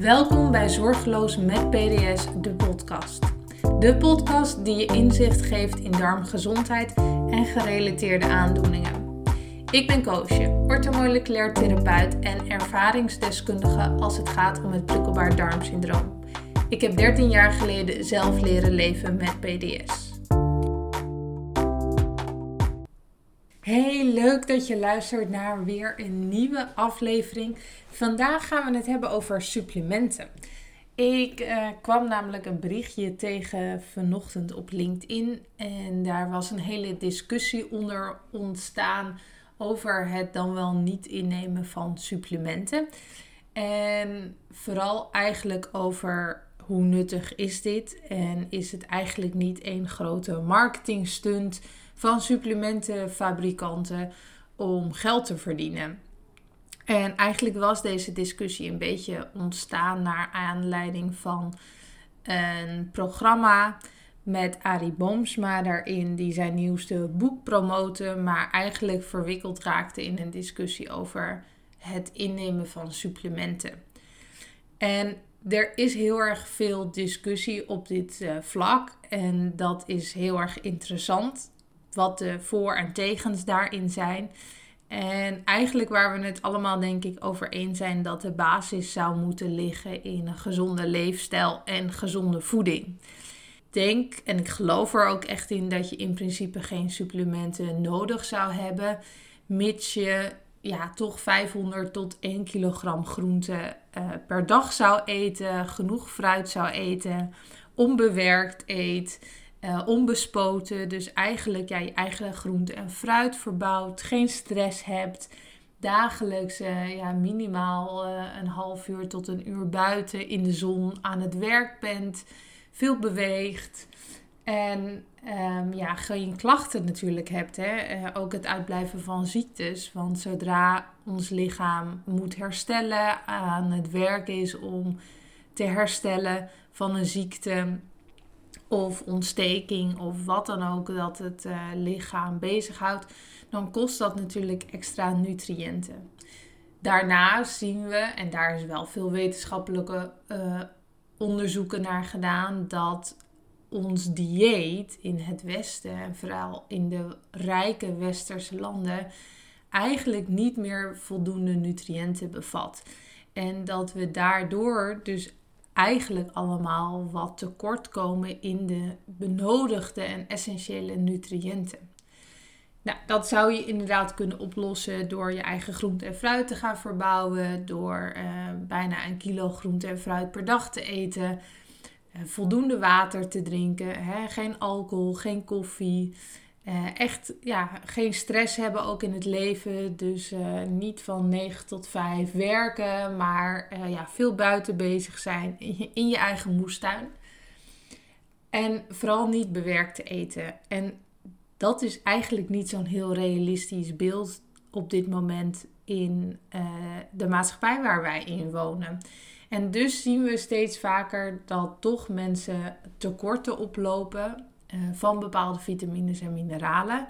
Welkom bij Zorgeloos met PDS, de podcast. De podcast die je inzicht geeft in darmgezondheid en gerelateerde aandoeningen. Ik ben Koosje, orthomoleculair therapeut en ervaringsdeskundige als het gaat om het prikkelbaar darmsyndroom. Ik heb 13 jaar geleden zelf leren leven met PDS. Hey, leuk dat je luistert naar weer een nieuwe aflevering. Vandaag gaan we het hebben over supplementen. Ik uh, kwam namelijk een berichtje tegen vanochtend op LinkedIn en daar was een hele discussie onder ontstaan over het dan wel niet innemen van supplementen. En vooral eigenlijk over hoe nuttig is dit en is het eigenlijk niet één grote marketingstunt van supplementenfabrikanten om geld te verdienen. En eigenlijk was deze discussie een beetje ontstaan naar aanleiding van een programma met Arie Boomsma daarin, die zijn nieuwste boek promoten, maar eigenlijk verwikkeld raakte in een discussie over het innemen van supplementen. En er is heel erg veel discussie op dit uh, vlak en dat is heel erg interessant wat de voor- en tegens daarin zijn. En eigenlijk waar we het allemaal denk ik over eens zijn dat de basis zou moeten liggen in een gezonde leefstijl en gezonde voeding. Denk en ik geloof er ook echt in dat je in principe geen supplementen nodig zou hebben, mits je ja, toch 500 tot 1 kilogram groente uh, per dag zou eten, genoeg fruit zou eten, onbewerkt eet. Uh, onbespoten. Dus eigenlijk ja, je eigen groente en fruit verbouwt. Geen stress hebt. Dagelijks uh, ja, minimaal uh, een half uur tot een uur buiten in de zon aan het werk bent. Veel beweegt. En um, ja, geen klachten natuurlijk hebt. Hè? ook het uitblijven van ziektes. Want zodra ons lichaam moet herstellen, aan het werk is om te herstellen van een ziekte, of ontsteking of wat dan ook dat het uh, lichaam bezighoudt, dan kost dat natuurlijk extra nutriënten. Daarnaast zien we, en daar is wel veel wetenschappelijke uh, onderzoeken naar gedaan, dat ons dieet in het Westen en vooral in de rijke westerse landen eigenlijk niet meer voldoende nutriënten bevat. En dat we daardoor dus eigenlijk allemaal wat tekort komen in de benodigde en essentiële nutriënten. Nou, dat zou je inderdaad kunnen oplossen door je eigen groente en fruit te gaan verbouwen, door uh, bijna een kilo groente en fruit per dag te eten, uh, voldoende water te drinken, hè, geen alcohol, geen koffie. Uh, echt ja, geen stress hebben ook in het leven. Dus uh, niet van 9 tot 5 werken, maar uh, ja, veel buiten bezig zijn in je, in je eigen moestuin. En vooral niet bewerkt te eten. En dat is eigenlijk niet zo'n heel realistisch beeld op dit moment in de maatschappij waar wij in wonen. En dus zien we steeds vaker dat toch mensen tekorten oplopen uh, van bepaalde vitamines en mineralen.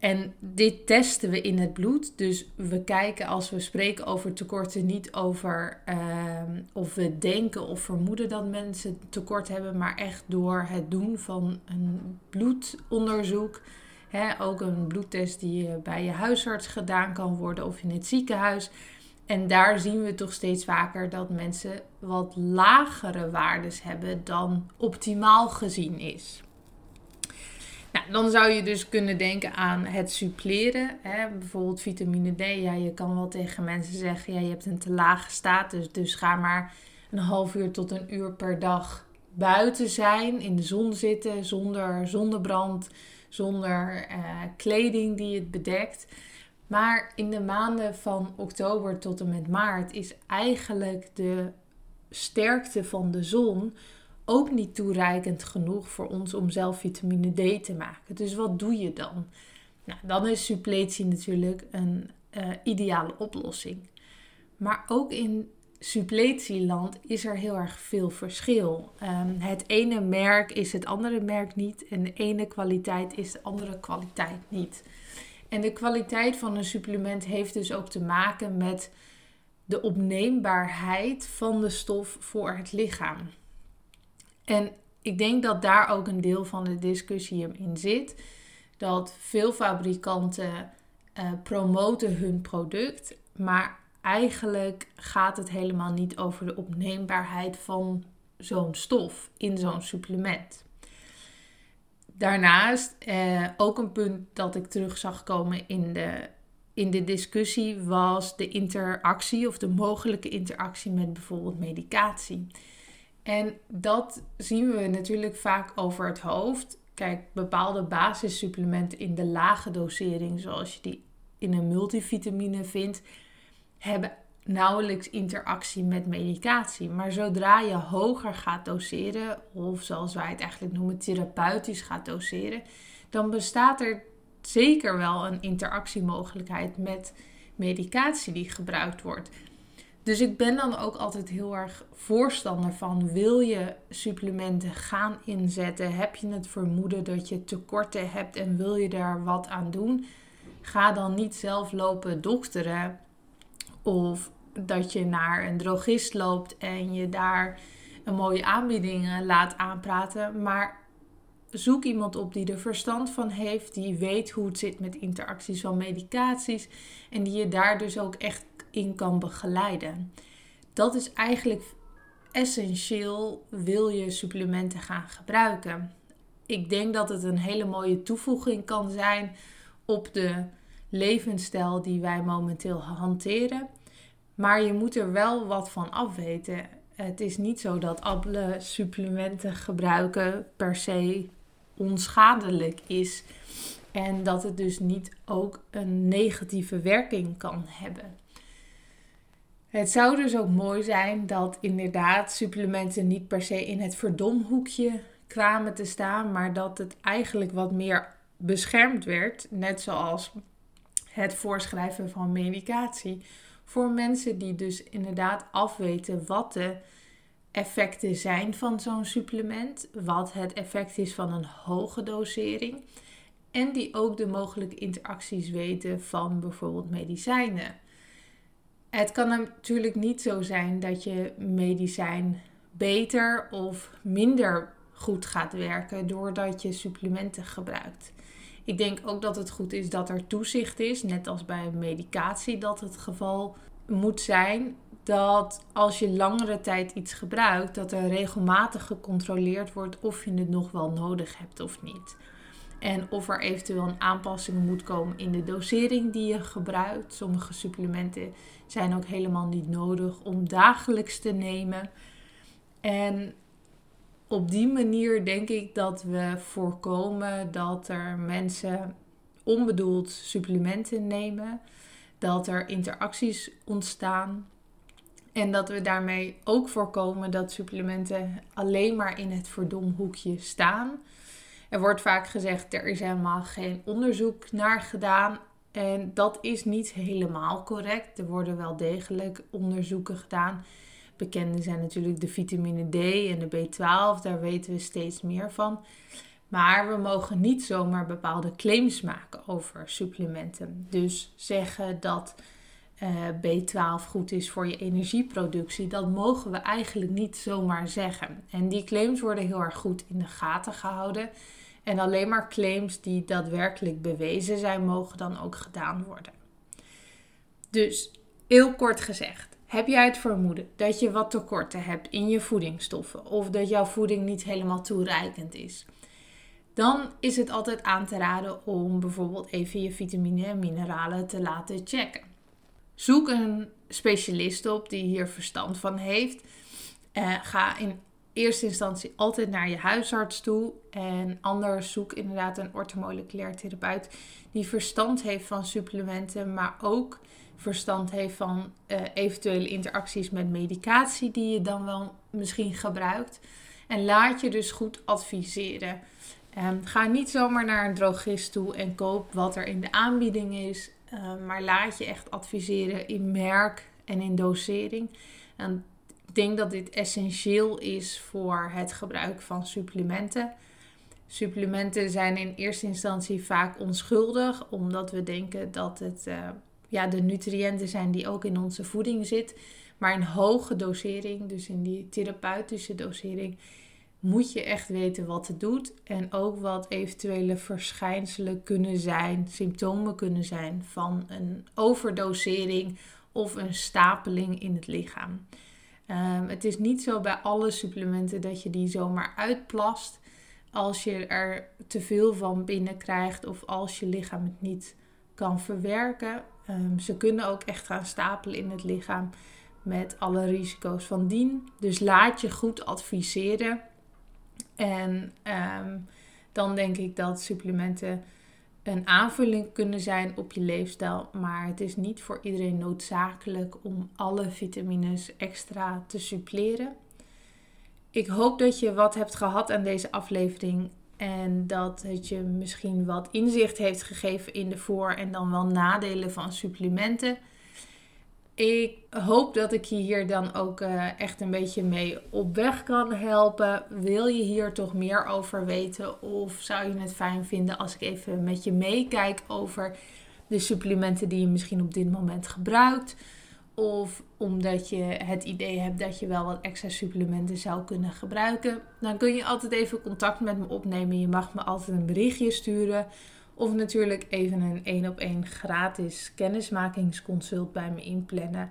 En dit testen we in het bloed. Dus we kijken als we spreken over tekorten niet over uh, of we denken of vermoeden dat mensen tekort hebben, maar echt door het doen van een bloedonderzoek. Hè, ook een bloedtest die bij je huisarts gedaan kan worden of in het ziekenhuis. En daar zien we toch steeds vaker dat mensen wat lagere waardes hebben dan optimaal gezien is. Nou, dan zou je dus kunnen denken aan het suppleren. Hè? Bijvoorbeeld vitamine D. Ja, je kan wel tegen mensen zeggen, ja, je hebt een te lage status. Dus ga maar een half uur tot een uur per dag buiten zijn, in de zon zitten, zonder zonnebrand, zonder uh, kleding die het bedekt. Maar in de maanden van oktober tot en met maart is eigenlijk de sterkte van de zon ook niet toereikend genoeg voor ons om zelf vitamine D te maken. Dus wat doe je dan? Nou, dan is suppletie natuurlijk een uh, ideale oplossing. Maar ook in suppletieland is er heel erg veel verschil. Um, het ene merk is het andere merk niet en de ene kwaliteit is de andere kwaliteit niet. En de kwaliteit van een supplement heeft dus ook te maken met de opneembaarheid van de stof voor het lichaam. En ik denk dat daar ook een deel van de discussie in zit. Dat veel fabrikanten uh, promoten hun product, maar eigenlijk gaat het helemaal niet over de opneembaarheid van zo'n stof in zo'n supplement. Daarnaast, eh, ook een punt dat ik terug zag komen in de, in de discussie, was de interactie of de mogelijke interactie met bijvoorbeeld medicatie. En dat zien we natuurlijk vaak over het hoofd. Kijk, bepaalde basissupplementen in de lage dosering, zoals je die in een multivitamine vindt, hebben nauwelijks interactie met medicatie. Maar zodra je hoger gaat doseren, of zoals wij het eigenlijk noemen, therapeutisch gaat doseren, dan bestaat er zeker wel een interactiemogelijkheid met medicatie die gebruikt wordt. Dus ik ben dan ook altijd heel erg voorstander van: wil je supplementen gaan inzetten? Heb je het vermoeden dat je tekorten hebt en wil je daar wat aan doen? Ga dan niet zelf lopen dokteren of dat je naar een drogist loopt en je daar een mooie aanbieding laat aanpraten. Maar zoek iemand op die er verstand van heeft, die weet hoe het zit met interacties van medicaties en die je daar dus ook echt in kan begeleiden. Dat is eigenlijk essentieel wil je supplementen gaan gebruiken. Ik denk dat het een hele mooie toevoeging kan zijn op de levensstijl die wij momenteel hanteren. Maar je moet er wel wat van afweten. Het is niet zo dat alle supplementen gebruiken per se onschadelijk is. En dat het dus niet ook een negatieve werking kan hebben. Het zou dus ook mooi zijn dat inderdaad supplementen niet per se in het verdomhoekje kwamen te staan, maar dat het eigenlijk wat meer beschermd werd, net zoals het voorschrijven van medicatie, voor mensen die dus inderdaad afweten wat de effecten zijn van zo'n supplement, wat het effect is van een hoge dosering en die ook de mogelijke interacties weten van bijvoorbeeld medicijnen. Het kan natuurlijk niet zo zijn dat je medicijn beter of minder goed gaat werken doordat je supplementen gebruikt. Ik denk ook dat het goed is dat er toezicht is, net als bij medicatie dat het geval moet zijn dat als je langere tijd iets gebruikt, dat er regelmatig gecontroleerd wordt of je het nog wel nodig hebt of niet. En of er eventueel een aanpassing moet komen in de dosering die je gebruikt. Sommige supplementen zijn ook helemaal niet nodig om dagelijks te nemen. En op die manier denk ik dat we voorkomen dat er mensen onbedoeld supplementen nemen, dat er interacties ontstaan en dat we daarmee ook voorkomen dat supplementen alleen maar in het verdomhoekje staan. Er wordt vaak gezegd er is helemaal geen onderzoek naar gedaan. En dat is niet helemaal correct. Er worden wel degelijk onderzoeken gedaan. Bekende zijn natuurlijk de vitamine D en de B12, daar weten we steeds meer van. Maar we mogen niet zomaar bepaalde claims maken over supplementen. Dus zeggen dat uh, B12 goed is voor je energieproductie, dat mogen we eigenlijk niet zomaar zeggen. En die claims worden heel erg goed in de gaten gehouden. En alleen maar claims die daadwerkelijk bewezen zijn, mogen dan ook gedaan worden. Dus heel kort gezegd, heb jij het vermoeden dat je wat tekorten hebt in je voedingsstoffen of dat jouw voeding niet helemaal toereikend is? Dan is het altijd aan te raden om bijvoorbeeld even je vitamine en mineralen te laten checken. Zoek een specialist op die hier verstand van heeft. Uh, ga in eerste instantie altijd naar je huisarts toe. En anders zoek inderdaad een orthomoleculair therapeut die verstand heeft van supplementen, maar ook verstand heeft van uh, eventuele interacties met medicatie die je dan wel misschien gebruikt. En laat je dus goed adviseren. Um, ga niet zomaar naar een drogist toe en koop wat er in de aanbieding is. Um, maar laat je echt adviseren in merk en in dosering. En denk dat dit essentieel is voor het gebruik van supplementen. Supplementen zijn in eerste instantie vaak onschuldig, omdat we denken dat het uh, ja, de nutriënten zijn die ook in onze voeding zit. Maar in hoge dosering, dus in die therapeutische dosering, moet je echt weten wat het doet. En ook wat eventuele verschijnselen kunnen zijn, symptomen kunnen zijn van een overdosering of een stapeling in het lichaam. Ehm, het is niet zo bij alle supplementen dat je die zomaar uitplast als je er te veel van binnenkrijgt of als je lichaam het niet kan verwerken. Um, ze kunnen ook echt gaan stapelen in het lichaam met alle risico's van dien. Dus laat je goed adviseren. En ehm, dan denk ik dat supplementen een aanvulling kunnen zijn op je leefstijl. Maar het is niet voor iedereen noodzakelijk om alle vitamines extra te suppleren. Ik hoop dat je wat hebt gehad aan deze aflevering. En dat het je misschien wat inzicht heeft gegeven in de voor- en dan wel nadelen van supplementen. Ik hoop dat ik je hier dan ook uh, echt een beetje mee op weg kan helpen. Wil je hier toch meer over weten? Of zou je het fijn vinden als ik even met je meekijk over de supplementen die je misschien op dit moment gebruikt? Of omdat je het idee hebt dat je wel wat extra supplementen zou kunnen gebruiken. Dan kun je altijd even contact met me opnemen. Je mag me altijd een berichtje sturen. Of natuurlijk even een één op één gratis kennismakingsconsult bij me inplannen.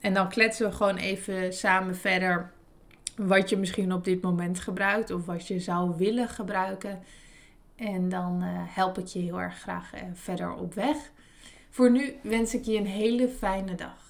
En dan kletsen we gewoon even samen verder wat je misschien op dit moment gebruikt of wat je zou willen gebruiken. En dan uh, help ik je heel erg graag uh, verder op weg. Voor nu wens ik je een hele fijne dag.